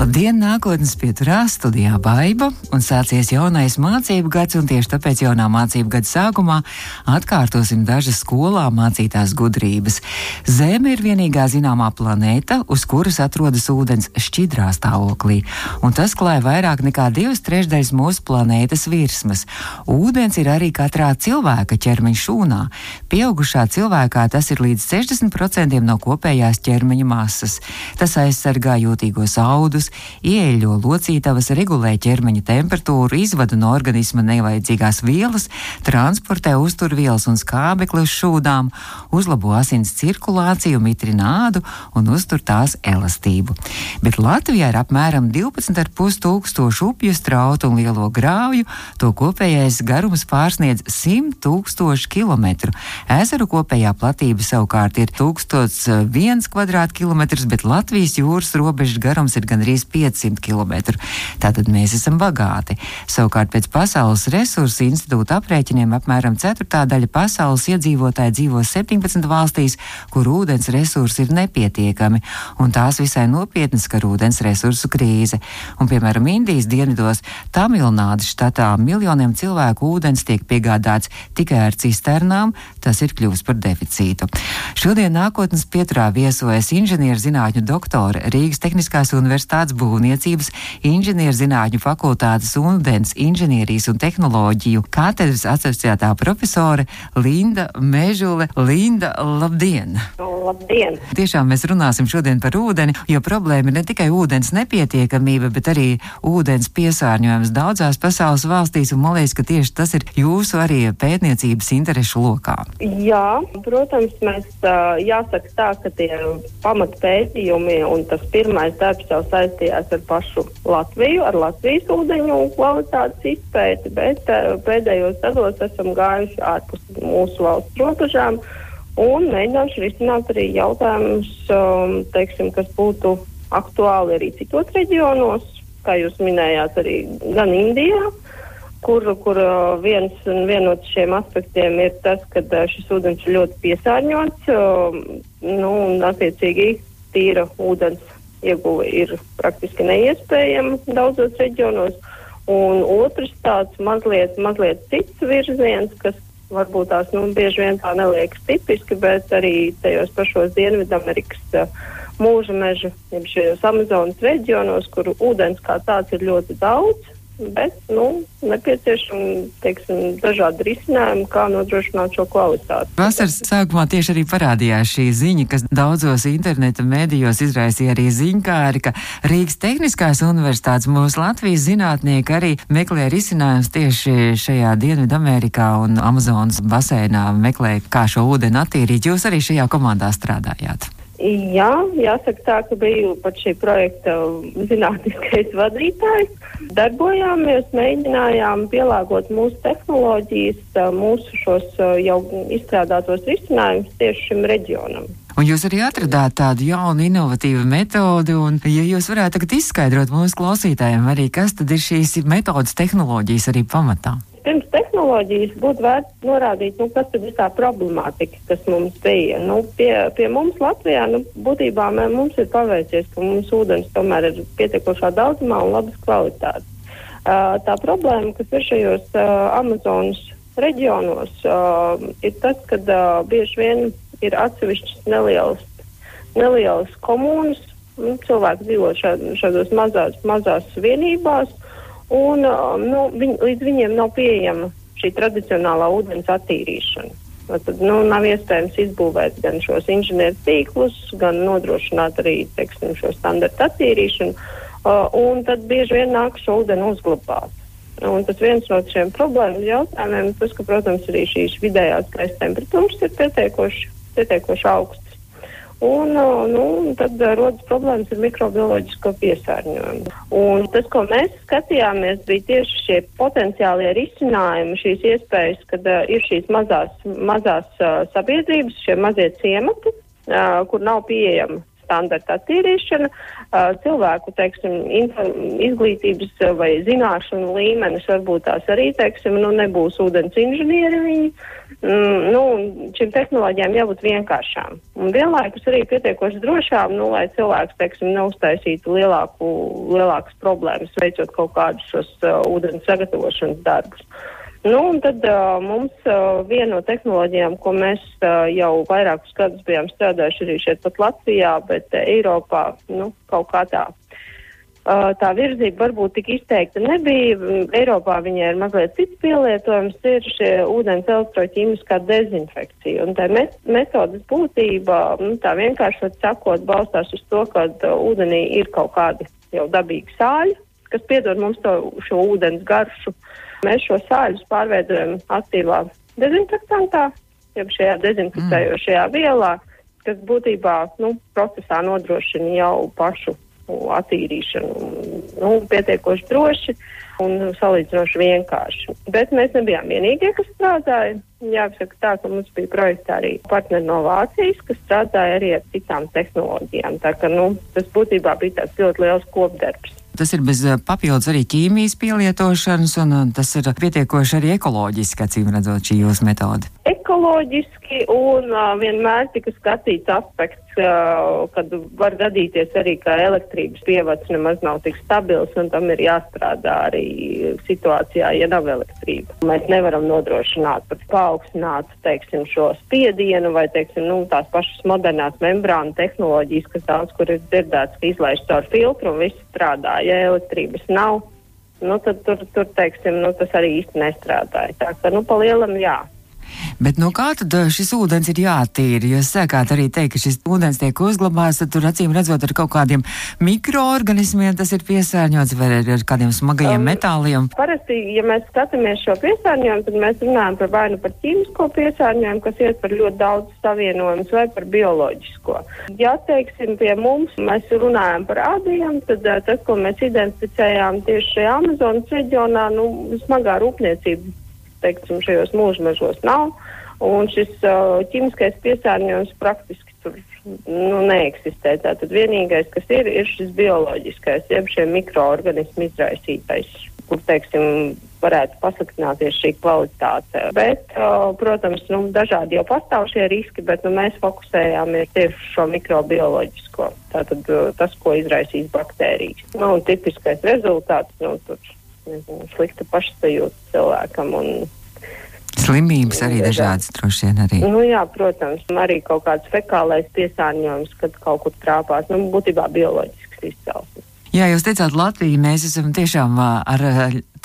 Labdien, nākotnes pieturā studijā Baiba un sācies jaunais mācību gads, un tieši tāpēc jaunā mācību gada sākumā atkārtosim dažas skolā mācītās gudrības. Zeme ir vienīgā zināmā planēta, uz kuras atrodas ūdens šķidrā stāvoklī, un tas klāja vairāk nekā divas trešdaļas mūsu planētas virsmas. Ūdens ir arī katrā cilvēka ķermeņa šūnā. Pieaugušā cilvēkā tas ir līdz 60% no kopējās ķermeņa masas. Tas aizsargā jūtīgos audus, ieeļo locītavas, regulē ķermeņa temperatūru, izvada no organisma nevajadzīgās vielas, transportē uzturvielas un skābekli uz šūdām, uzlabo asins cirkulāciju, mitrina ādu un uztur tās elastību. Bet Latvijā ir apmēram 12,5 tūkstošu upju strautu un lielo grāvju, to kopējais garums pārsniedz 100 tūkstoši kilometru. Ezeru kopējā platība savukārt ir 1001 kvadrātkilometrs, bet Latvijas jūras robežas garums ir gandrīz 500 km. Tātad mēs esam bagāti. Savukārt pēc Pasaules resursu institūta aprēķiniem apmēram ceturtā daļa pasaules iedzīvotāji dzīvo 17 valstīs, kur ūdens resursi ir nepietiekami, un tās visai nopietnas skar ūdens resursu krīze. Un, piemēram, Indijas dienvidos Tamilnādas štatā miljoniem cilvēku ūdens tiek piegādāts tikai ar cisternām, tas ir kļuvis par deficītu. Šodien nākotnes pieturā viesojas inženierzinātņu doktore Rīgas Tehniskās universitātes būvniecības, inženierzinātņu fakultātes ūdens inženierijas un tehnoloģiju katedras asociētā profesore Linda Mežule. Linda, labdien! Labdien! Tiešām mēs runāsim šodien par ūdeni, jo problēma ir ne tikai ūdens nepietiekamība, bet arī ūdens piesārņojums daudzās pasaules valstīs, un man liekas, ka tieši tas ir jūsu arī pētniecības interešu lokā. Jā, protams, mēs jāsaka tā, ka tie pamatpētījumi un tas pirmais darbs jau saistījās ar pašu Latviju, ar Latvijas ūdeņu kvalitātes izpēti, bet pēdējos gados esam gājuši ārpus mūsu valsts robežām un mēģinājuši risināt arī jautājumus, um, teiksim, kas būtu aktuāli arī citos reģionos, kā jūs minējāt, arī gan Indijā, kur, kur viens vien no šiem aspektiem ir tas, ka šis ūdens ir ļoti piesārņots, nu, un attiecīgi tīra ūdens ieguve ir praktiski neiespējama daudzos reģionos. Un otrs tāds mazliet, mazliet cits virziens, kas varbūt tās nu, bieži vien tā neliekas tipiski, bet arī tajos pašos Dienvidamerikas mūža meža, jeb šajos Amazonas reģionos, kur ūdens kā tāds ir ļoti daudz, bet nu, nepieciešami teiksim, dažādi risinājumi, kā nodrošināt šo kvalitāti. Vasaras sākumā tieši arī parādījās šī ziņa, kas daudzos interneta mēdījos izraisīja arī ziņkāri, ka Rīgas Tehniskās universitātes mūsu Latvijas zinātnieki arī meklē risinājumus tieši šajā Dienvidamerikā un Amazonas basēnā meklē, kā šo ūdeni attīrīt. Jūs arī šajā komandā strādājāt. Jā, jāsaka tā, ka biju pat šī projekta zinātniskais vadītājs. Darbojāmies, mēģinājām pielāgot mūsu tehnoloģijas, mūsu šos jau izstrādātos risinājumus tieši šim reģionam. Un jūs arī atradāt tādu jaunu, inovatīvu metodi, un, ja jūs varētu tagad izskaidrot mūsu klausītājiem arī, kas tad ir šīs metodas tehnoloģijas arī pamatā? Pirms tehnoloģijas būtu vērts norādīt, nu, kas ir tā problemātika, kas mums bija. Nu, pie, pie mums Latvijā, nu, būtībā mē, mums ir paveicies, ka mums ūdens tomēr ir pietiekošā daudzumā un labas kvalitātes. Uh, tā problēma, kas ir šajos uh, Amazonas reģionos, uh, ir tas, ka uh, bieži vien ir atsevišķas nelielas, nelielas komunas, nu, cilvēki dzīvo šād, šādos mazās, mazās vienībās, un nu, viņ, līdz viņiem nav pieejama šī tradicionālā ūdens attīrīšana. Tad nu, nav iespējams izbūvēt gan šos inženieru tīklus, gan nodrošināt arī teiksim, šo standartu attīrīšanu, uh, tad bieži vien nāk šo ūdeni uzglabāt. Un tas viens no šiem problēmas jautājumiem ir tas, ka, protams, arī šīs vidējās gaisa temperatūras ir pietiekoši, pietiekoši augstas. Un, nu, tad rodas problēmas ar mikrobioloģisko piesārņojumu. Un tas, ko mēs skatījāmies, bija tieši šie potenciālie risinājumi, šīs iespējas, kad uh, ir šīs mazās, mazās uh, sabiedrības, šie mazie ciemati, uh, kur nav pieejama standarta attīrīšana, uh, cilvēku, teiksim, izglītības vai zināšanu līmenis varbūt tās arī, teiksim, nu, nebūs ūdens inženieri viņi. Mm, nu, šīm tehnoloģijām jābūt vienkāršām. Un vienlaikus arī pietiekoši drošām, nu, lai cilvēks, teiksim, neuztaisītu lielāku, lielākas problēmas, veicot kaut kādus šos uh, ūdens sagatavošanas darbus. Nu, un tad uh, mums uh, viena no tehnoloģijām, ko mēs uh, jau vairākus gadus bijām strādājuši arī šeit pat Latvijā, bet uh, Eiropā, nu, kaut kā tā. Uh, tā virzība varbūt tik izteikta nebija. Eiropā viņai ir mazliet cits pielietojums, ir šie ūdens elektroķīmiskā dezinfekcija. Un tā met metodas būtība, nu, tā vienkārši sakot, balstās uz to, ka uh, ūdenī ir kaut kādi jau dabīgi sāļi, kas piedod mums to, šo ūdens garšu. Uh, Mēs šo sāļus pārveidojam aktīvā dezinfektantā, jeb šajā dezinfekcējošajā mm. vielā, kas būtībā nu, procesā nodrošina jau pašu attīrīšanu nu, pietiekoši droši un salīdzinoši vienkārši. Bet mēs nebijām vienīgie, kas strādāja. Jāsaka tā, ka mums bija projektā arī partneri no Vācijas, kas strādāja arī ar citām tehnoloģijām. Tā ka nu, tas būtībā bija tāds ļoti liels kopdarbs. Tas ir bez eh, papildus arī ķīmijas pielietošanas, un eh, tas ir pietiekoši arī ekoloģiski, acīm redzot, šī jūsu metode. Ekoloģiski un uh, vienmēr tika skatīts aspekts, kad var gadīties arī, ka elektrības pievads nemaz nav tik stabils, un tam ir jāstrādā arī situācijā, ja nav elektrība. Mēs nevaram nodrošināt pat paaugstināt, teiksim, šo spiedienu vai, teiksim, nu, tās pašas modernās membrānu tehnoloģijas, kas daudz kur ir dzirdēts, ka izlaiž caur filtru un viss strādā ja elektrības nav, nu, tad tur, tur teiksim, nu, tas arī īsti nestrādāja. Tā ka, nu, pa lielam, jā. Bet no kā tad eh, šis ūdens ir jātīra? Jūs sākāt arī teikt, ka šis ūdens tiek uzglabāts, tad tur acīm redzot ar kaut kādiem mikroorganismiem tas ir piesārņots vai ar kādiem smagajiem um, metāliem? Parasti, ja mēs skatāmies šo piesārņojumu, tad mēs runājam par vai nu par ķīmisko piesārņojumu, kas iet par ļoti daudz savienojumus, vai par bioloģisko. Ja, teiksim, pie mums mēs runājam par ādiem, tad uh, tas, ko mēs identificējām tieši šajā Amazonas reģionā, nu, smagā rūpniecība teiksim, šajos mūžmežos nav. Un šis uh, ķīmiskais piesārņojums praktiski tur nu, neeksistē. Tātad vienīgais, kas ir, ir šis bioloģiskais, jeb šie mikroorganismu izraisītais, kur, teiksim, varētu pasliktināties šī kvalitāte. Bet, uh, protams, nu, dažādi jau pastāv šie riski, bet nu, mēs fokusējāmies tieši šo mikrobioloģisko. Tātad uh, tas, ko izraisīs baktērijas. Nu, tipiskais rezultāts, nu, tur nezinu, slikta pašsajūta cilvēkam. Un, Slimības arī dažādas, droši vien arī. Nu, jā, protams, arī kaut kāds fekālais piesārņojums, kad kaut kur trāpās, nu, būtībā bioloģisks izcelsmes. Jā, jūs teicāt, Latvija, mēs esam tiešām ar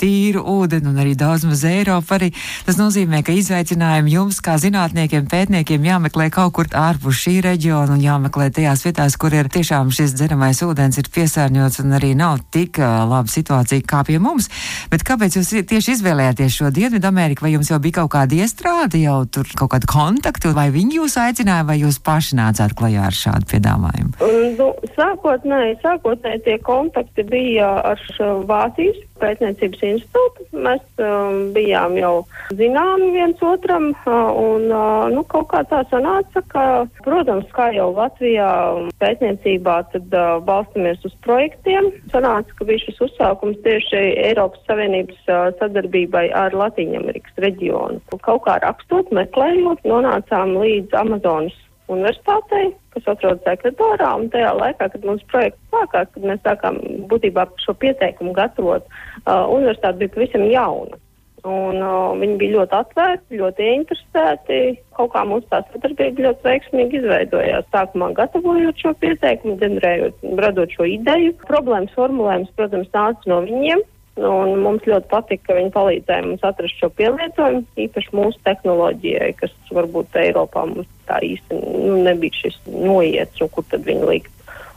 tīru ūdeni un arī daudz maz Eiropu. Arī. Tas nozīmē, ka izaicinājumi jums, kā zinātniekiem, pētniekiem, jāmeklē kaut kur ārpus šī reģiona un jāmeklē tajās vietās, kur ir tiešām šis dzeramais ūdens ir piesārņots un arī nav tik laba situācija kā pie mums. Bet kāpēc jūs tieši izvēlējāties šo Dienvidu Ameriku? Vai jums jau bija kaut kāda iestrāde, jau tur kaut kāda kontakta, vai viņi jūs aicināja, vai jūs paši nācāt klajā ar šādu piedāvājumu? Nu, sākotnēji, sākotnēji tie kontakti bija ar Vācijas pētniecības institūtu. Mēs um, bijām jau zināmi viens otram, uh, un uh, nu, kaut kā tā sanāca, ka, protams, kā jau Latvijā pētniecībā, tad uh, balstamies uz projektiem. Sanāca, ka bija šis uzsākums tieši Eiropas Savienības uh, sadarbībai ar Latīņamerikas reģionu. Kaut kā rakstot, meklējot, nonācām līdz Amazonas universitātei, kas atrodas Ekvadorā, tajā laikā, kad mums projekts sākās, kad mēs sākām būtībā šo pieteikumu gatavot, uh, universitāte bija pavisam jauna. Un, uh, viņi bija ļoti atvērti, ļoti interesēti. Kaut kā mums tā sadarbība ļoti veiksmīgi izveidojās. Sākumā gatavojot šo pieteikumu, ģenerējot, radot šo ideju. Problēmas formulējums, protams, nāca no viņiem. Un mums ļoti patika, ka viņi palīdzēja mums atrast šo pielietojumu, īpaši mūsu tehnoloģijai, kas varbūt Eiropā mums tā īsti nu, nebija šis noiets, un kur tad viņi likt.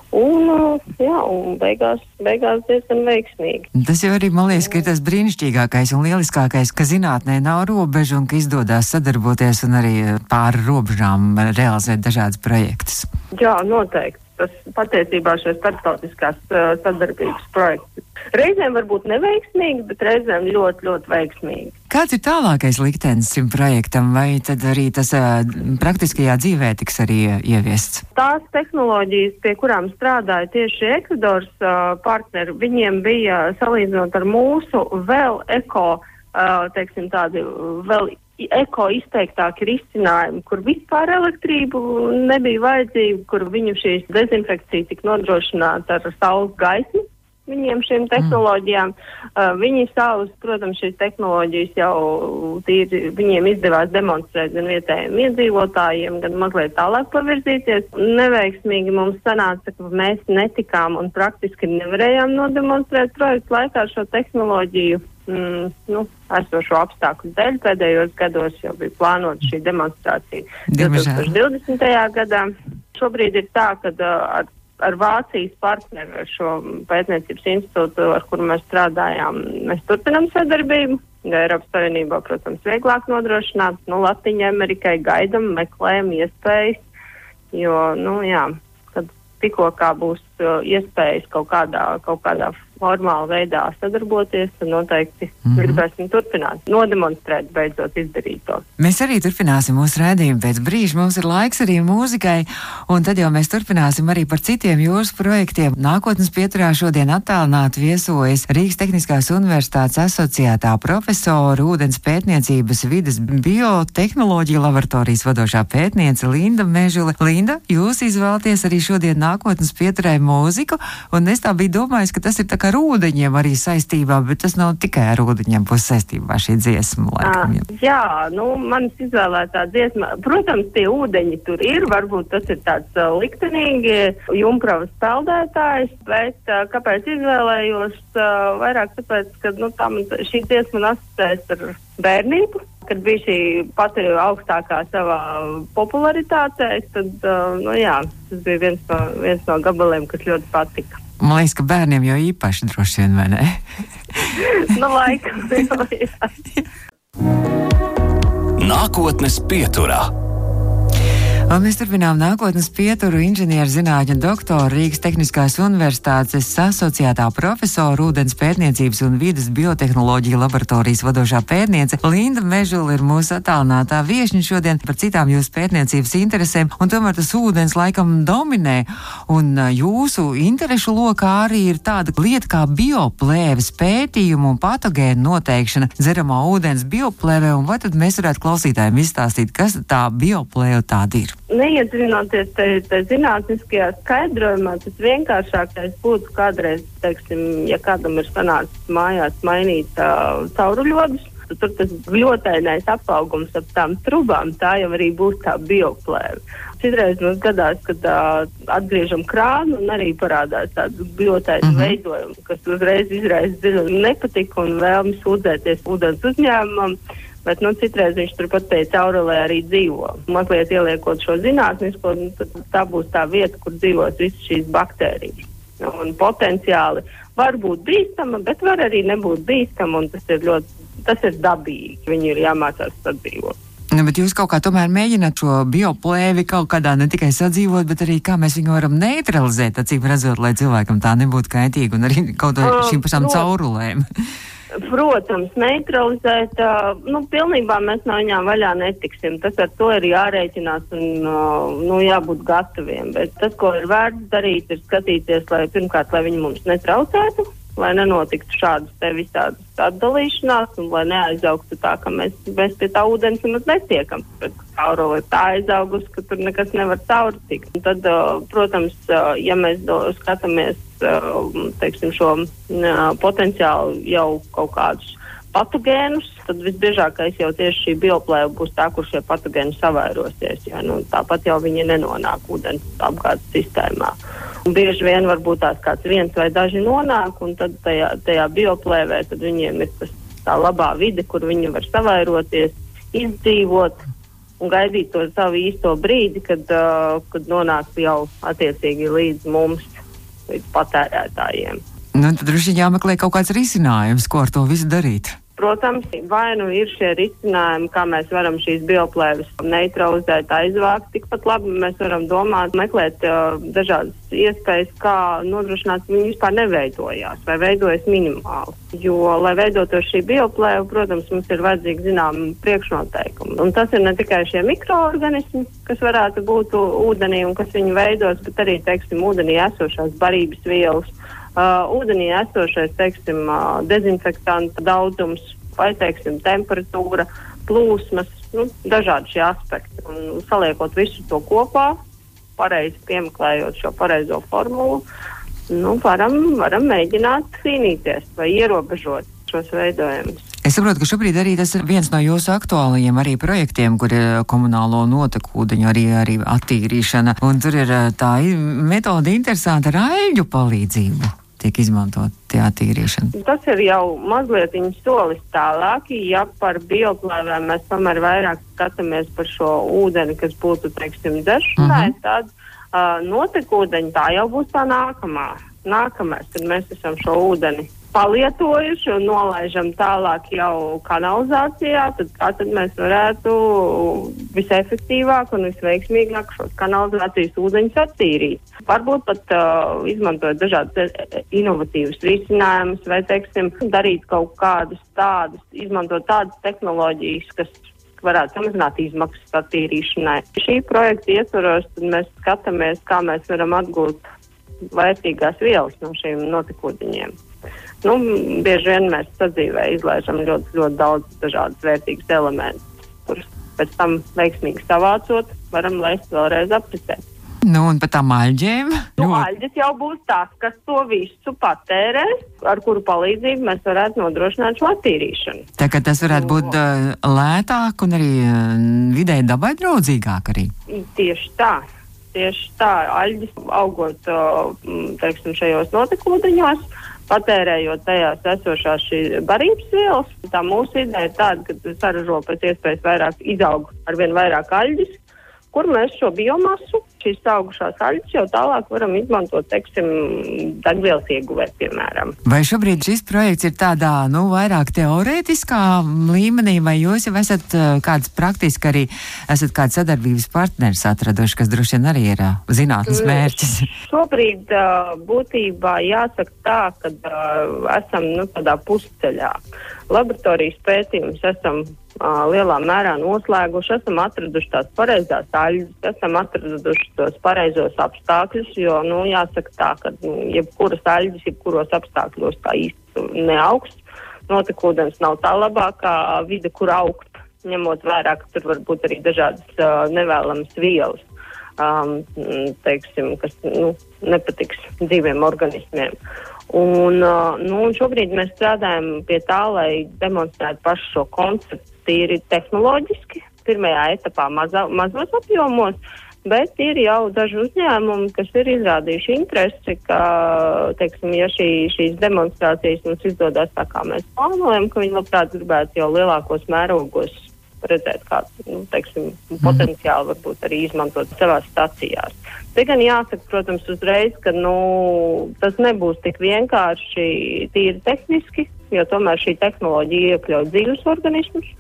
Un, jā, un beigās, beigās diezgan veiksmīgi. Tas jau arī, man liekas, ka ir tas brīnišķīgākais un lieliskākais, ka zinātnē nav robežu un ka izdodas sadarboties un arī pāri robežām realizēt dažādas projektus. Jā, noteikti tas patiesībā šie starptautiskās uh, sadarbības projekti. Reizēm varbūt neveiksmīgi, bet reizēm ļoti, ļoti veiksmīgi. Kāds ir tālākais liktenis šim projektam, vai tad arī tas uh, praktiskajā dzīvē tiks arī ieviests? Tās tehnoloģijas, pie kurām strādāja tieši Ekvadoras uh, partneri, viņiem bija salīdzinot ar mūsu vēl eko, uh, teiksim, tādi vēl eko izteiktāki risinājumi, kur vispār elektrību nebija vajadzīga, kur viņu šīs dezinfekcija tika nodrošināta ar saules gaismu. Viņiem šīm mm. tehnoloģijām, mm. uh, viņi savus, protams, šīs tehnoloģijas jau tīri, viņiem izdevās demonstrēt gan vietējiem iedzīvotājiem, gan mazliet tālāk pavirzīties. Neveiksmīgi mums sanāca, ka mēs netikām un praktiski nevarējām nodemonstrēt projektu laikā šo tehnoloģiju mm, nu, esošo apstākļu dēļ pēdējos gados jau bija plānota šī demonstrācija. Diemžēl. 2020. gadā šobrīd ir tā, ka ar, ar Vācijas partneru, ar šo pētniecības institūtu, ar kuru mēs strādājām, mēs turpinam sadarbību. Eiropas Savienībā, protams, vieglāk nodrošināt, nu, Latvijai, Amerikai gaidam, meklējam iespējas, jo, nu, jā, kad tikko kā būs iespējas kaut kādā, kaut kādā formāla veidā sadarboties, tad noteikti mm -hmm. gribēsim turpināt, nodemonstrēt beidzot izdarīto. Mēs arī turpināsim mūsu rēdījumu pēc brīža. Mums ir laiks arī mūzikai, un tad jau mēs turpināsim arī par citiem jūsu projektiem. Nākotnes pieturā šodien attālināti viesojas Rīgas Tehniskās Universitātes asociētā profesora, ūdens pētniecības vidas biotehnoloģija laboratorijas vadošā pētniece Linda Mežule. Linda, jūs izvēlaties arī šodien nākotnes pieturē mūziku, un es tā biju domājis, ka tas ir tā kā ar ūdeņiem arī saistībā, bet tas nav tikai ar ūdeņiem būs saistībā šī dziesma. Laikam, jā. jā, nu, manis izvēlētā dziesma, protams, tie ūdeņi tur ir, varbūt tas ir tāds uh, liktenīgi jumpravas peldētājs, bet uh, kāpēc izvēlējos uh, vairāk tāpēc, ka, nu, tā man, šī dziesma man asociēs ar bērnību kad bija šī pati augstākā savā popularitātē, tad, nu jā, tas bija viens no, viens no gabaliem, kas ļoti patika. Man liekas, ka bērniem jau īpaši droši vien, vai ne? nu, laikam, jau, Nākotnes pieturā. Un mēs turpinām nākotnes pieturu inženierzinātņu doktoru Rīgas Tehniskās Universitātes asociētā profesora ūdens pētniecības un vidas biotehnoloģija laboratorijas vadošā pētniece Linda Mežula ir mūsu attālinātā viešņa šodien par citām jūsu pētniecības interesēm, un tomēr tas ūdens laikam dominē, un jūsu interešu lokā arī ir tāda lieta kā bioplēves pētījumu un patogēnu noteikšana dzeramā ūdens bioplēvē, un vai tad mēs varētu klausītājiem izstāstīt, kas tā bioplēve tāda ir? Neiedziļinoties te, te zinātniskajā skaidrojumā, tas vienkāršākais būtu kādreiz, teiksim, ja kādam ir sanācis mājās mainīt uh, cauruļodus, tur tas gļotainais apaugums ap tām trubām, tā jau arī būs tā bioplēve. Citreiz mums gadās, kad uh, atgriežam krānu un arī parādās tāds gļotais mm -hmm. veidojums, kas uzreiz izraisa dziļu nepatiku un vēlmi sūdzēties ūdens uzņēmumam. Bet nu, citreiz viņš turpat pie caurulē arī dzīvo. Mazliet ieliekot šo zinātnisko, nu, tā būs tā vieta, kur dzīvos visas šīs baktērijas. Nu, un potenciāli var būt bīstama, bet var arī nebūt bīstama, un tas ir ļoti, tas ir dabīgi. Viņi ir jāmācās sadzīvot. Nu, bet jūs kaut kā tomēr mēģināt šo bioplēvi kaut kādā ne tikai sadzīvot, bet arī kā mēs viņu varam neutralizēt, acīm redzot, lai cilvēkam tā nebūtu kaitīga un arī kaut kā šīm pašām no. caurulēm. Protams, neutralizēt, nu, pilnībā mēs no viņām vaļā netiksim. Tas ar to ir jārēķinās un nu, jābūt gataviem. Bet tas, ko ir vērts darīt, ir skatīties, lai pirmkārt, lai viņi mums netraucētu, lai nenotiktu šādas te visādas atdalīšanās un lai neaizaugtu tā, ka mēs, mēs pie tā ūdens nemaz netiekam. Bet caurule tā aizaugusi, ka tur nekas nevar cauri tikt. Un tad, uh, protams, uh, ja mēs skatāmies Uh, teiksim, šo uh, potenciālu jau kaut kādus patogēnus, tad visbiežākais jau tieši šī bioplēva būs tā, kur šie patogēni savairosies. Ja? Nu, tāpat jau viņi nenonāk ūdens apgādes sistēmā. Un bieži vien varbūt tās kāds viens vai daži nonāk, un tad tajā, tajā bioplēvē tad viņiem ir tas, tā labā vide, kur viņi var savairoties, izdzīvot un gaidīt to savu īsto brīdi, kad, uh, kad nonāk jau attiecīgi līdz mums līdz patērētājiem. Nu, tad droši jāmeklē kaut kāds risinājums, ko ar to visu darīt. Protams, vai nu ir šie risinājumi, kā mēs varam šīs bioplēves neutralizēt, aizvākt. Tikpat labi mēs varam domāt, meklēt uh, dažādas iespējas, kā nodrošināt, ka viņi vispār neveidojās vai veidojas minimāli. Jo, lai veidotos šī bioplēve, protams, mums ir vajadzīgi zināmi priekšnoteikumi. Un tas ir ne tikai šie mikroorganismi, kas varētu būt ūdenī un kas viņu veidos, bet arī, teiksim, ūdenī esošās barības vielas uh, ūdenī esošais, teiksim, uh, dezinfektantu daudzums vai, teiksim, temperatūra, plūsmas, nu, dažādi šie aspekti. Un saliekot visu to kopā, pareizi piemeklējot šo pareizo formulu, nu, varam, varam mēģināt cīnīties vai ierobežot šos veidojumus. Es saprotu, ka šobrīd arī tas ir viens no jūsu aktuālajiem arī projektiem, kur ir komunālo notekūdeņu arī, arī attīrīšana. Un tur ir tā metode interesanta ar aļģu palīdzību tiek izmantot tie attīrīšana? Tas ir jau mazliet solis tālāk. Ja par bioplēvēm mēs tomēr vairāk skatāmies par šo ūdeni, kas būtu, teiksim, dzeršanai, uh mhm. -huh. tad uh, notekūdeņi tā jau būs tā nākamā. Nākamais, kad mēs esam šo ūdeni palietojuši un nolaižam tālāk jau kanalizācijā, tad tad mēs varētu visefektīvāk un visveiksmīgāk šos kanalizācijas ūdeņus attīrīt. Varbūt pat uh, izmantojot dažādas e, e, inovatīvas risinājumus vai, teiksim, darīt kaut kādus tādus, izmantot tādas tehnoloģijas, kas varētu samazināt izmaksas attīrīšanai. Šī projekta ietvaros mēs skatāmies, kā mēs varam atgūt vērtīgās vielas no šiem notekūdeņiem. Nu, bieži vien mēs sadzīvē izlaižam ļoti, ļoti daudz dažādas vērtīgas elementus, kurus pēc tam veiksmīgi savācot, varam laist vēlreiz apritē. Nu, un par tām aļģēm? Nu, ļoti. aļģis jau būs tās, kas to visu patērēs, ar kuru palīdzību mēs varētu nodrošināt šo attīrīšanu. Tā kā tas varētu būt uh, lētāk un arī uh, vidēji dabai draudzīgāk arī. Tieši tā. Tieši tā, aļģis augot, uh, teiksim, šajos notekūdeņos, patērējot tajās esošās barības vielas. Tā mūsu ideja ir tāda, ka saražo pēc iespējas vairāk, izaug ar vien vairāk aļģis, kur mēs šo biomasu, šīs augušās aļas jau tālāk varam izmantot, teiksim, degvielas ieguvē, piemēram. Vai šobrīd šis projekts ir tādā, nu, vairāk teorētiskā līmenī, vai jūs jau esat uh, kāds praktiski arī, esat kāds sadarbības partners atraduši, kas droši vien arī ir uh, zinātnes mm, mērķis? Šobrīd uh, būtībā jāsaka tā, ka esam, nu, tādā pusceļā. Laboratorijas pētījumus esam lielā mērā noslēguši, esam atraduši tās pareizās aļas, esam atraduši tos pareizos apstākļus, jo, nu, jāsaka tā, ka nu, jebkuras aļas, jebkuros apstākļos tā īsti neaugs. Notekūdens nav tā labākā vide, kur augt, ņemot vērā, ka tur var būt arī dažādas uh, nevēlamas vielas, um, teiksim, kas nu, nepatiks dzīviem organismiem. Un, uh, nu, un šobrīd mēs strādājam pie tā, lai demonstrētu pašu šo konceptu tīri tehnoloģiski, pirmajā etapā maza, mazos apjomos, bet ir jau daži uzņēmumi, kas ir izrādījuši interesi, ka, teiksim, ja šī, šīs demonstrācijas mums izdodas tā, kā mēs plānojam, ka viņi labprāt gribētu jau lielākos mērogos redzēt, kā, nu, teiksim, mm. potenciāli varbūt arī izmantot savās stacijās. Te gan jāsaka, protams, uzreiz, ka, nu, tas nebūs tik vienkārši tīri tehniski, jo tomēr šī tehnoloģija iekļaut dzīves organismus,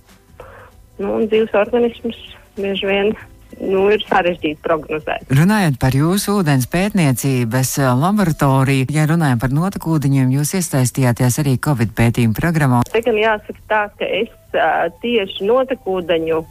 nu, un dzīves organismus bieži vien nu, ir sarežģīti prognozēt. Runājot par jūsu ūdens pētniecības eh, laboratoriju, ja runājam par notekūdeņiem, jūs iesaistījāties arī Covid pētījumu programmā. Te gan jāsaka tā, ka es uh, tieši notekūdeņu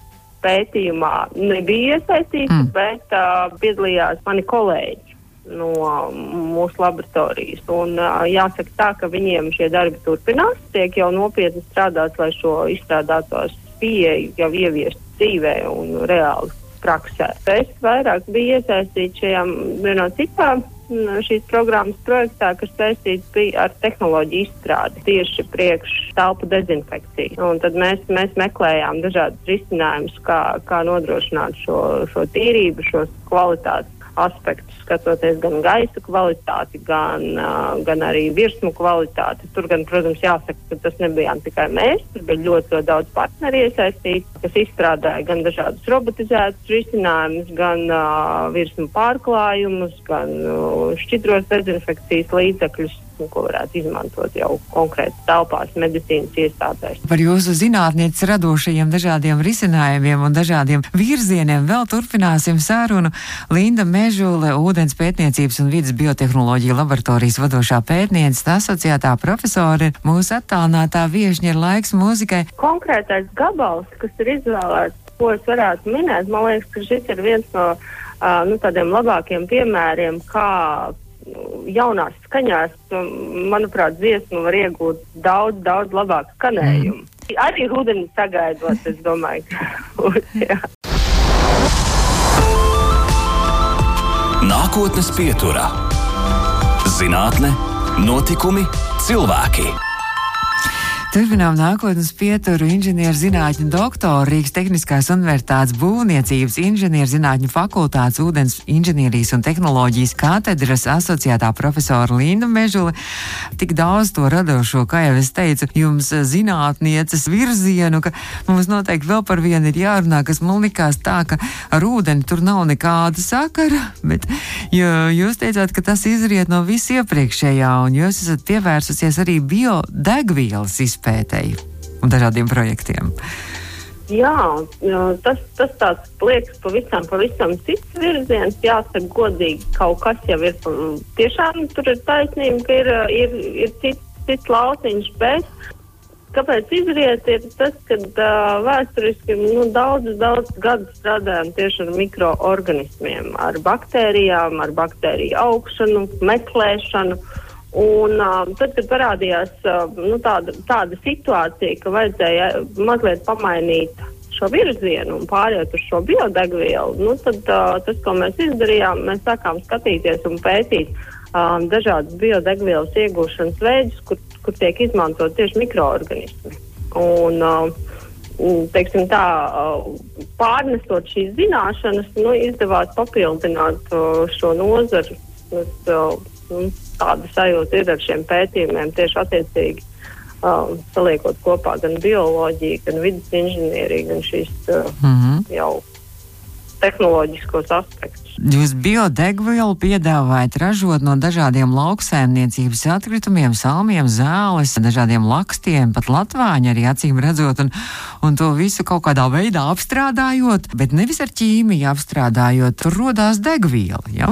pētījumā nebiju iesaistīta, mm. bet uh, piedalījās mani kolēģi. No mūsu laboratorijas. Un, uh, jāsaka tā, ka viņiem šie darbi turpinās, tiek jau nopietni strādāts, lai šo izstrādātos pieeju jau ieviest dzīvē un reāli praksē. Es vairāk biju iesaistīta šajā vienā citā šīs programmas projektā, kas saistīts ar tehnoloģiju izstrādi tieši priekš telpu dezinfekciju. Un tad mēs, mēs meklējām dažādas risinājumus, kā, kā nodrošināt šo, šo tīrību, šos kvalitātes aspektus, skatoties gan gaisa kvalitāti, gan, uh, gan arī virsmu kvalitāti. Tur gan, protams, jāsaka, ka tas nebijām tikai mēs, tur bija ļoti, ļoti daudz partneri iesaistīti, kas izstrādāja gan dažādus robotizētus risinājumus, gan uh, virsmu pārklājumus, gan uh, šķidros dezinfekcijas līdzekļus. Gaismu, ko varētu izmantot jau konkrēti telpās, medicīnas iestādēs. Par jūsu zinātnieces radošajiem dažādiem risinājumiem un dažādiem virzieniem vēl turpināsim sārunu. Linda Mežule, ūdens pētniecības un vidas biotehnoloģija laboratorijas vadošā pētniece, asociētā profesore, mūsu attālinātā viešņa ir laiks mūzikai. Konkrētais gabals, kas ir izvēlēts, ko es varētu minēt, man liekas, ka šis ir viens no uh, nu, tādiem labākiem piemēriem, kā jaunās skaņās, manuprāt, dziesmu var iegūt daudz, daudz labāku skanējumu. Mm. Arī rudenī sagaidot, es domāju, ka. Nākotnes pieturā - zinātne, notikumi, cilvēki. Turpinām nākotnes pieturu inženierzinātņu doktoru Rīgas Tehniskās universitātes būvniecības inženierzinātņu fakultātes ūdens inženierijas un tehnoloģijas katedras asociētā profesora Linda Mežuli. Tik daudz to radošo, kā jau es teicu, jums zinātnieces virzienu, ka mums noteikti vēl par vienu ir jārunā, kas man likās tā, ka ar ūdeni tur nav nekāda sakara, bet jūs teicāt, ka tas izriet no viss iepriekšējā, un jūs esat pievērsusies arī biodegvielas izpētē izpētēji un dažādiem projektiem. Jā, tas, tas tāds liekas pavisam, pavisam cits virziens. Jāsaka, godīgi, kaut kas jau ir. Tiešām tur ir taisnība, ka ir, ir, ir cits, cits lauciņš, bet kāpēc izriet ir tas, ka uh, vēsturiski nu, daudzus, daudzus gadus strādājam tieši ar mikroorganismiem, ar baktērijām, ar baktēriju augšanu, meklēšanu. Uh, Un, uh, tad, kad parādījās uh, nu, tāda, tāda situācija, ka vajadzēja mazliet pamainīt šo virzienu un pāriet uz šo biodegvielu, nu, tad uh, tas, ko mēs izdarījām, mēs sākām skatīties un pētīt uh, dažādas biodegvielas iegūšanas veidus, kur, kur tiek izmantot tieši mikroorganismi. Un, uh, teiksim, tā, pārnesot šīs zināšanas, nu, izdevās papildināt šo nozaru. Es, nu, tāda sajūta ir ar šiem pētījumiem tieši attiecīgi. Um, saliekot kopā gan bioloģiju, gan vidas inženieriju, gan šīs uh, mm -hmm. jau tehnoloģiskos aspektus. Jūs biodegvielu piedāvājat ražot no dažādiem lauksēmniecības atkritumiem, salmiem, zāles, dažādiem lakstiem, pat latvāņi arī acīm redzot, un, un to visu kaut kādā veidā apstrādājot, bet nevis ar ķīmiju apstrādājot, tur rodās degviela. Ja?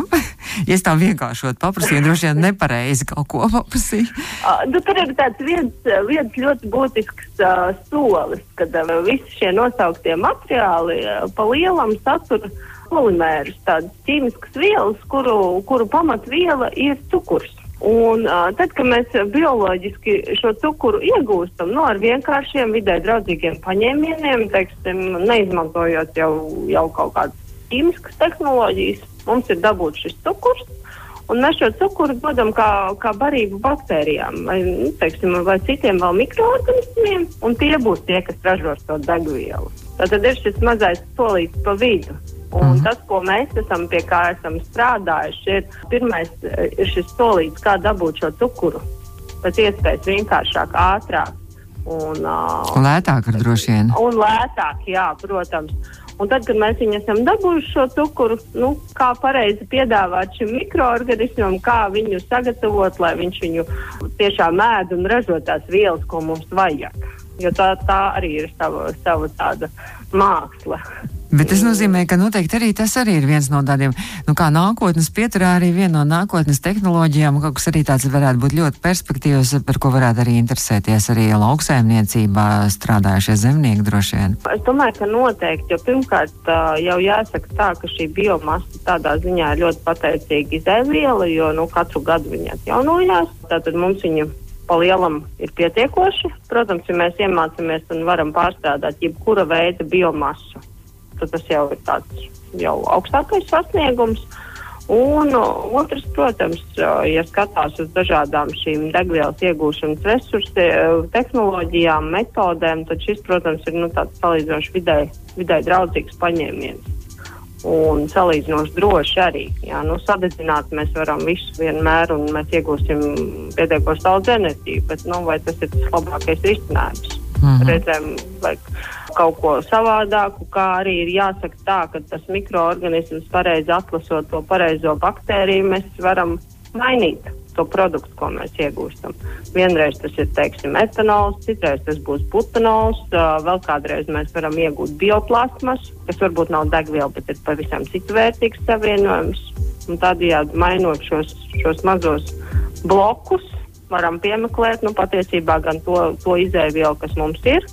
Ja es tā vienkāršot paprasīju, droši vien nepareizi kaut ko paprasīju. Uh, nu, tur ir tāds viens, viens ļoti būtisks uh, solis, kad uh, visi šie nosauktie materiāli uh, pa lielam satura polimērus, tādas ķīmiskas vielas, kuru, kuru pamatviela ir cukurs. Un, uh, tad, kad mēs bioloģiski šo cukuru iegūstam no nu, ar vienkāršiem vidē draudzīgiem paņēmieniem, teiksim, neizmantojot jau, jau kaut kādas ķīmiskas tehnoloģijas, mums ir dabūts šis cukurs. Un mēs šo cukuru dodam kā, kā barību baktērijām vai, nu, teiksim, vai citiem mikroorganismiem, un tie būs tie, kas ražos to degvielu. Tad ir šis mazais solīts pa vidu. Un mm. tas, ko mēs esam pie kā esam strādājuši, ir pirmais ir šis solīts, kā dabūt šo cukuru pēc iespējas vienkāršāk, ātrāk. Un, uh, lētāk droši vien. Un lētāk, jā, protams. Un tad, kad mēs viņu esam dabūjuši šo cukuru, nu, kā pareizi piedāvāt šim mikroorganismam, kā viņu sagatavot, lai viņš viņu tiešām ēd un ražo tās vielas, ko mums vajag. Jo tā, tā arī ir sava, sava tāda māksla. Bet tas nozīmē, ka noteikti arī tas arī ir viens no tādiem, nu kā nākotnes pieturā, arī viena no nākotnes tehnoloģijām, kaut kas arī tāds varētu būt ļoti perspektīvs, par ko varētu arī interesēties arī lauksaimniecībā strādājušie zemnieki droši vien. Es domāju, ka noteikti, jo pirmkārt jau jāsaka tā, ka šī biomasa tādā ziņā ir ļoti pateicīga izēviela, jo nu, katru gadu viņa atjaunojās. Tātad mums viņa pa lielam ir pietiekoši. Protams, ja mēs iemācāmies un varam pārstrādāt jebkura veida biomasu tad tas jau ir tāds jau augstākais sasniegums. Un otrs, protams, ja skatās uz dažādām šīm degvielas iegūšanas resursiem, tehnoloģijām, metodēm, tad šis, protams, ir nu, tāds salīdzinoši vidē, vidē draudzīgs paņēmiens. Un salīdzinoši droši arī. Jā, nu, sadedzināt mēs varam visu vienmēr, un mēs iegūsim pietiekoši daudz enerģiju, bet nu, vai tas ir tas labākais risinājums? Mm -hmm. Reizēm vajag kaut ko savādāku, kā arī ir jāsaka tā, ka tas mikroorganisms pareizi atlasot to pareizo baktēriju, mēs varam mainīt to produktu, ko mēs iegūstam. Vienreiz tas ir teiksim, etanols, citreiz tas būs butanols, vēl kādreiz mēs varam iegūt bioplasmas, kas varbūt nav degviela, bet ir pavisam citu vērtīgs savienojums. Un tādējādi mainot šos, šos mazos blokus, varam piemeklēt nu, patiesībā gan to, to izēvielu, kas mums ir,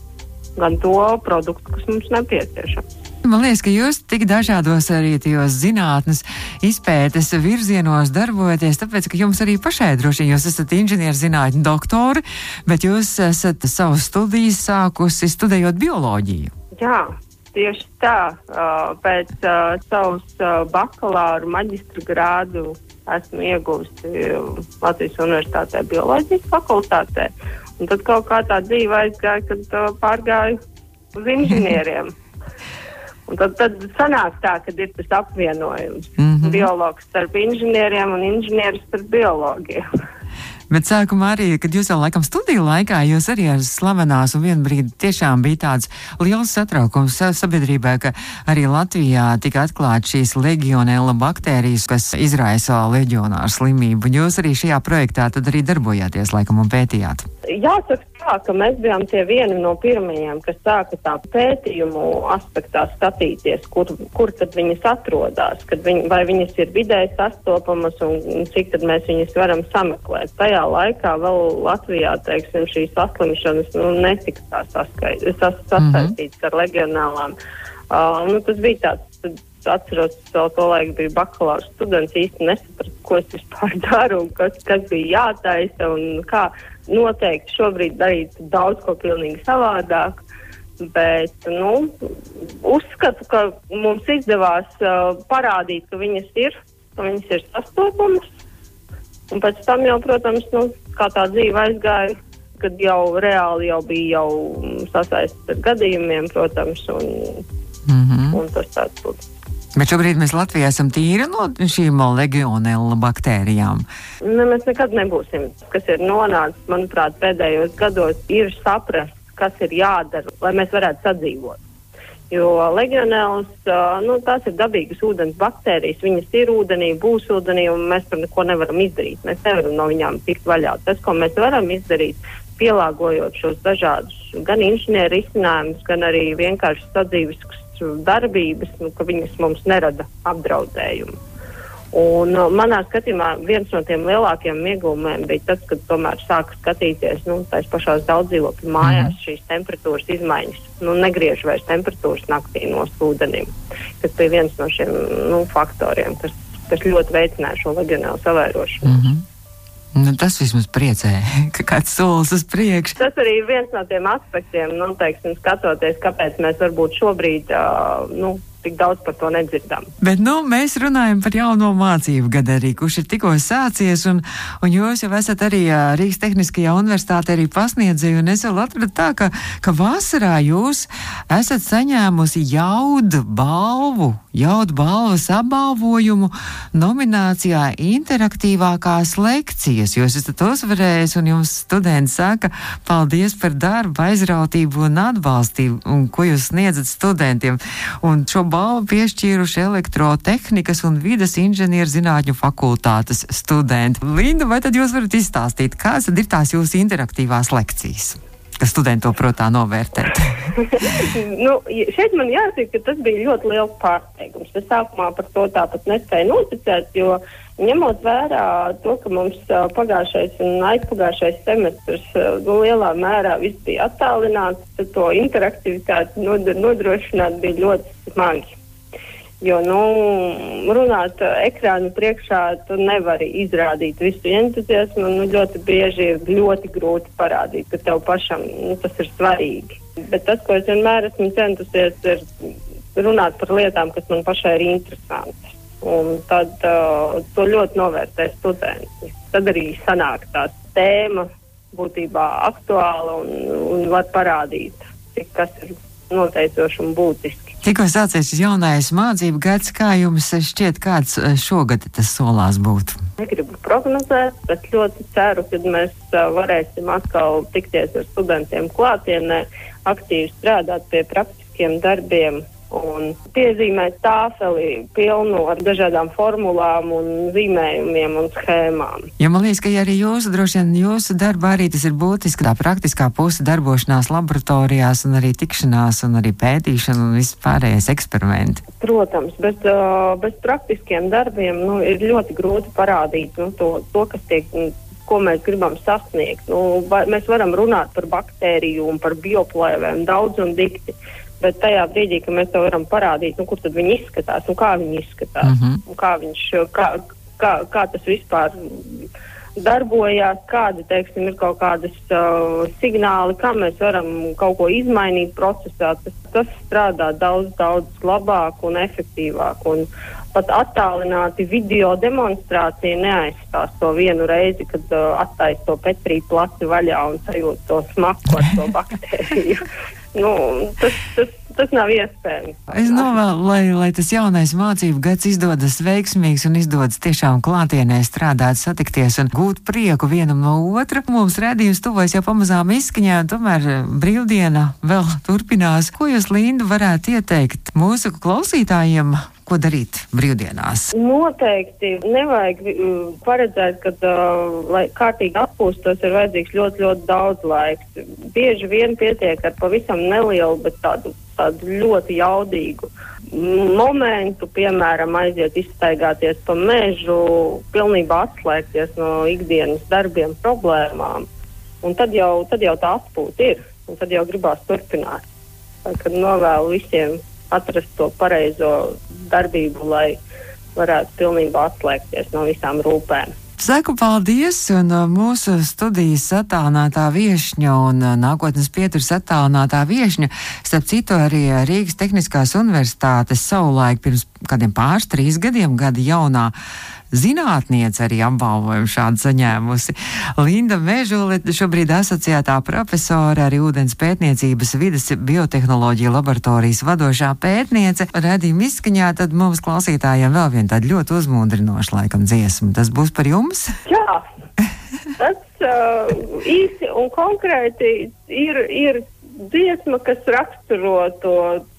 gan to produktu, kas mums nepieciešams. Man liekas, ka jūs tik dažādos arī tajos zinātnes izpētes virzienos darbojaties, tāpēc, ka jums arī pašai droši vien jūs esat inženierzinātņu doktori, bet jūs esat savus studijas sākusi studējot bioloģiju. Jā, tieši tā. Pēc uh, bakalaura maģistra grādu esmu ieguvusi Latvijas Universitātē bioloģijas fakultātē. Un tad kaut kā tā dzīve aizgāja, kad pārgāju uz inženieriem. Un tad, tad sanāk tā, ka ir tas apvienojums. Mm -hmm. Biologs starp inženieriem un inženieris starp biologiem. Bet sākumā arī, kad jūs vēl laikam studiju laikā, jūs arī ar slavenās un vienu brīdi tiešām bija tāds liels satraukums sabiedrībā, ka arī Latvijā tika atklāt šīs legionēla baktērijas, kas izraisa leģionāru slimību. Jūs arī šajā projektā tad arī darbojāties laikam un pētījāt. Jāsaka tā, ka mēs bijām tie vieni no pirmajiem, kas sāka tā pētījumu aspektā skatīties, kur, kur tad viņas atrodas, viņi, vai viņas ir vidēji sastopamas un cik tad mēs viņas varam sameklēt. Tajā laikā vēl Latvijā, teiksim, šīs saslimšanas nu, netika tā saskaistītas sas, sasaistītas mm -hmm. ar legionālām. Uh, nu, tas bija tāds atceros, vēl to laiku biju bakalaura students, īsti nesapratu, ko es vispār daru un kas, kas bija jātaisa un kā. Noteikti šobrīd darīt daudz ko pilnīgi savādāk, bet, nu, uzskatu, ka mums izdevās uh, parādīt, ka viņas ir, ka viņas ir sastopamas. Un pēc tam jau, protams, nu, kā tā dzīve aizgāja, kad jau reāli jau bija jau sasaistīts ar gadījumiem, protams, un, mm -hmm. un tas tāds būtu. Bet šobrīd mēs Latvijā esam tīri no šīm legionēla baktērijām. Ne, mēs nekad nebūsim. Kas ir nonācis, manuprāt, pēdējos gados, ir saprast, kas ir jādara, lai mēs varētu sadzīvot. Jo legionēls, nu, tās ir dabīgas ūdens baktērijas. Viņas ir ūdenī, būs ūdenī, un mēs tur neko nevaram izdarīt. Mēs nevaram no viņām tikt vaļā. Tas, ko mēs varam izdarīt, pielāgojot šos dažādus gan inženieru risinājumus, gan arī vienkārši sadzīves darbības, nu, ka viņas mums nerada apdraudējumu. Un, uh, manā skatījumā viens no tiem lielākajiem iegūmiem bija tas, kad tomēr sāka skatīties nu, tās pašās daudzdzīvokļu mājās mm. šīs temperatūras izmaiņas. Nu, negriež vairs temperatūras naktī no ūdenim, kas bija viens no šiem nu, faktoriem, kas, kas ļoti veicināja šo legionālu savērošanu. Mm -hmm. Nu, tas vismaz priecē, ka kāds solis uz priekšu. Tas arī ir viens no tiem aspektiem, nu, teiksim, skatoties, kāpēc mēs varbūt šobrīd, uh, nu, tik daudz par to nedzirdam. Bet nu, mēs runājam par jauno mācību gadu arī, kurš ir tikko sācies, un, un jūs jau esat arī Rīgas Tehniskajā universitātē arī pasniedzēju, un es vēl atradu tā, ka, ka vasarā jūs esat saņēmusi jaudu balvu, jaudu balvas apbalvojumu nominācijā interaktīvākās lekcijas. Jūs esat uzvarējis, un jums studenti saka, paldies par darbu, aizrautību un atbalstību, un ko jūs sniedzat studentiem. Un šo balvu piešķīruši elektrotehnikas un vidas inženierzinātņu fakultātes studenti. Linda, vai tad jūs varat izstāstīt, kādas ir tās jūsu interaktīvās lekcijas? ka studenti to protā novērtēt? nu, šeit man jāsaka, ka tas bija ļoti liels pārsteigums. Es sākumā par to tāpat nespēju noticēt, jo ņemot vērā to, ka mums pagājušais un aizpagājušais semestrs nu, lielā mērā viss bija attālināts, tad to interaktivitāti nodrošināt bija ļoti smagi. Jo, nu, runāt ekrānu priekšā, tu nevari izrādīt visu entuziasmu. Nu, ļoti bieži ir ļoti grūti parādīt, ka tev pašam nu, tas ir svarīgi. Bet tas, ko es vienmēr esmu centusies, ir runāt par lietām, kas man pašai ir interesantas. Un tad uh, to ļoti novērtē studenti. Tad arī sanāk tā tēma būtībā aktuāla un, un var parādīt, cik kas ir noteicoši un būtiski. Tikko sācies šis jaunais mācību gads, kā jums šķiet, kāds eh, šogad tas solās būt? Negribu prognozēt, bet ļoti ceru, ka mēs uh, varēsim atkal tikties ar studentiem klātienē, aktīvi strādāt pie praktiskiem darbiem un piezīmēt tāfeli pilnu ar dažādām formulām un zīmējumiem un schēmām. Ja man liekas, ka ja arī jūsu, droši vien jūsu darba arī tas ir būtiski, tā praktiskā puse darbošanās laboratorijās un arī tikšanās un arī pētīšana un vispārējais eksperimenti. Protams, bez, uh, bez praktiskiem darbiem nu, ir ļoti grūti parādīt nu, to, to, kas tiek ko mēs gribam sasniegt. Nu, va, mēs varam runāt par baktēriju un par bioplēvēm daudz un dikti, bet tajā brīdī, kad mēs to varam parādīt, nu, kur tad viņi izskatās un kā viņi izskatās, mm -hmm. kā, viņš, kā, kā, kā tas vispār darbojās, kādi, teiksim, ir kaut kādas uh, signāli, kā mēs varam kaut ko izmainīt procesā, tas, tas strādā daudz, daudz labāk un efektīvāk. Un pat attālināti video demonstrācija neaizstās to vienu reizi, kad uh, attais to Petrī plati vaļā un sajūt to smaku ar to baktēriju. Nu, tas, tas, tas nav iespējams. Es novēlu, lai, lai tas jaunais mācību gads izdodas veiksmīgs un izdodas tiešām klātienē strādāt, satikties un gūt prieku vienam no otra. Mums redzījums tuvojas jau pamazām izskaņā, un tomēr eh, brīvdiena vēl turpinās. Ko jūs, Linda, varētu ieteikt mūsu klausītājiem? Ko darīt brīvdienās? Noteikti nevajag uh, paredzēt, ka, uh, lai kārtīgi atpūstos, ir vajadzīgs ļoti, ļoti daudz laika. Bieži vien pietiek ar pavisam nelielu, bet tādu, tādu ļoti jaudīgu momentu, piemēram, aiziet izstaigāties pa mežu, pilnībā atslēgties no ikdienas darbiem, problēmām. Un tad jau, tad jau tā atpūta ir, un tad jau gribās turpināt. Kad novēlu visiem atrast to pareizo darbību, lai varētu pilnībā atslēgties no visām rūpēm. Saku paldies, un uh, mūsu studijas attālinātā viešņa un uh, nākotnes pieturas attālinātā viešņa, starp citu arī uh, Rīgas Tehniskās universitātes savulaik pirms kādiem pāris trīs gadiem gada jaunā zinātniece arī apbalvojumu šādu saņēmusi. Linda Mežule, šobrīd asociētā profesora, arī ūdens pētniecības vidas biotehnoloģija laboratorijas vadošā pētniece. Redījuma izskaņā tad mums klausītājiem vēl viena tāda ļoti uzmundrinoša laikam dziesma. Tas būs par jums? Jā, tas uh, īsi un konkrēti ir, ir dziesma, kas raksturo to,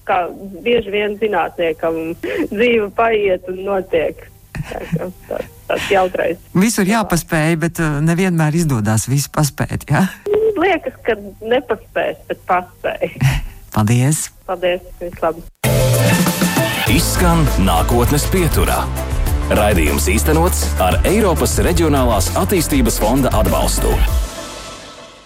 kā bieži vien zinātniekam dzīve paiet un notiek. Tā- Tas jautrais. Visur jāpaspēj, bet uh, nevienmēr izdodas visu paspēt. Ja? Liekas, ka nepaspēs, bet paspēj. Paldies! Paldies, vislabāk! Izskan nākotnes pieturā. Raidījums īstenots ar Eiropas Reģionālās attīstības fonda atbalstu.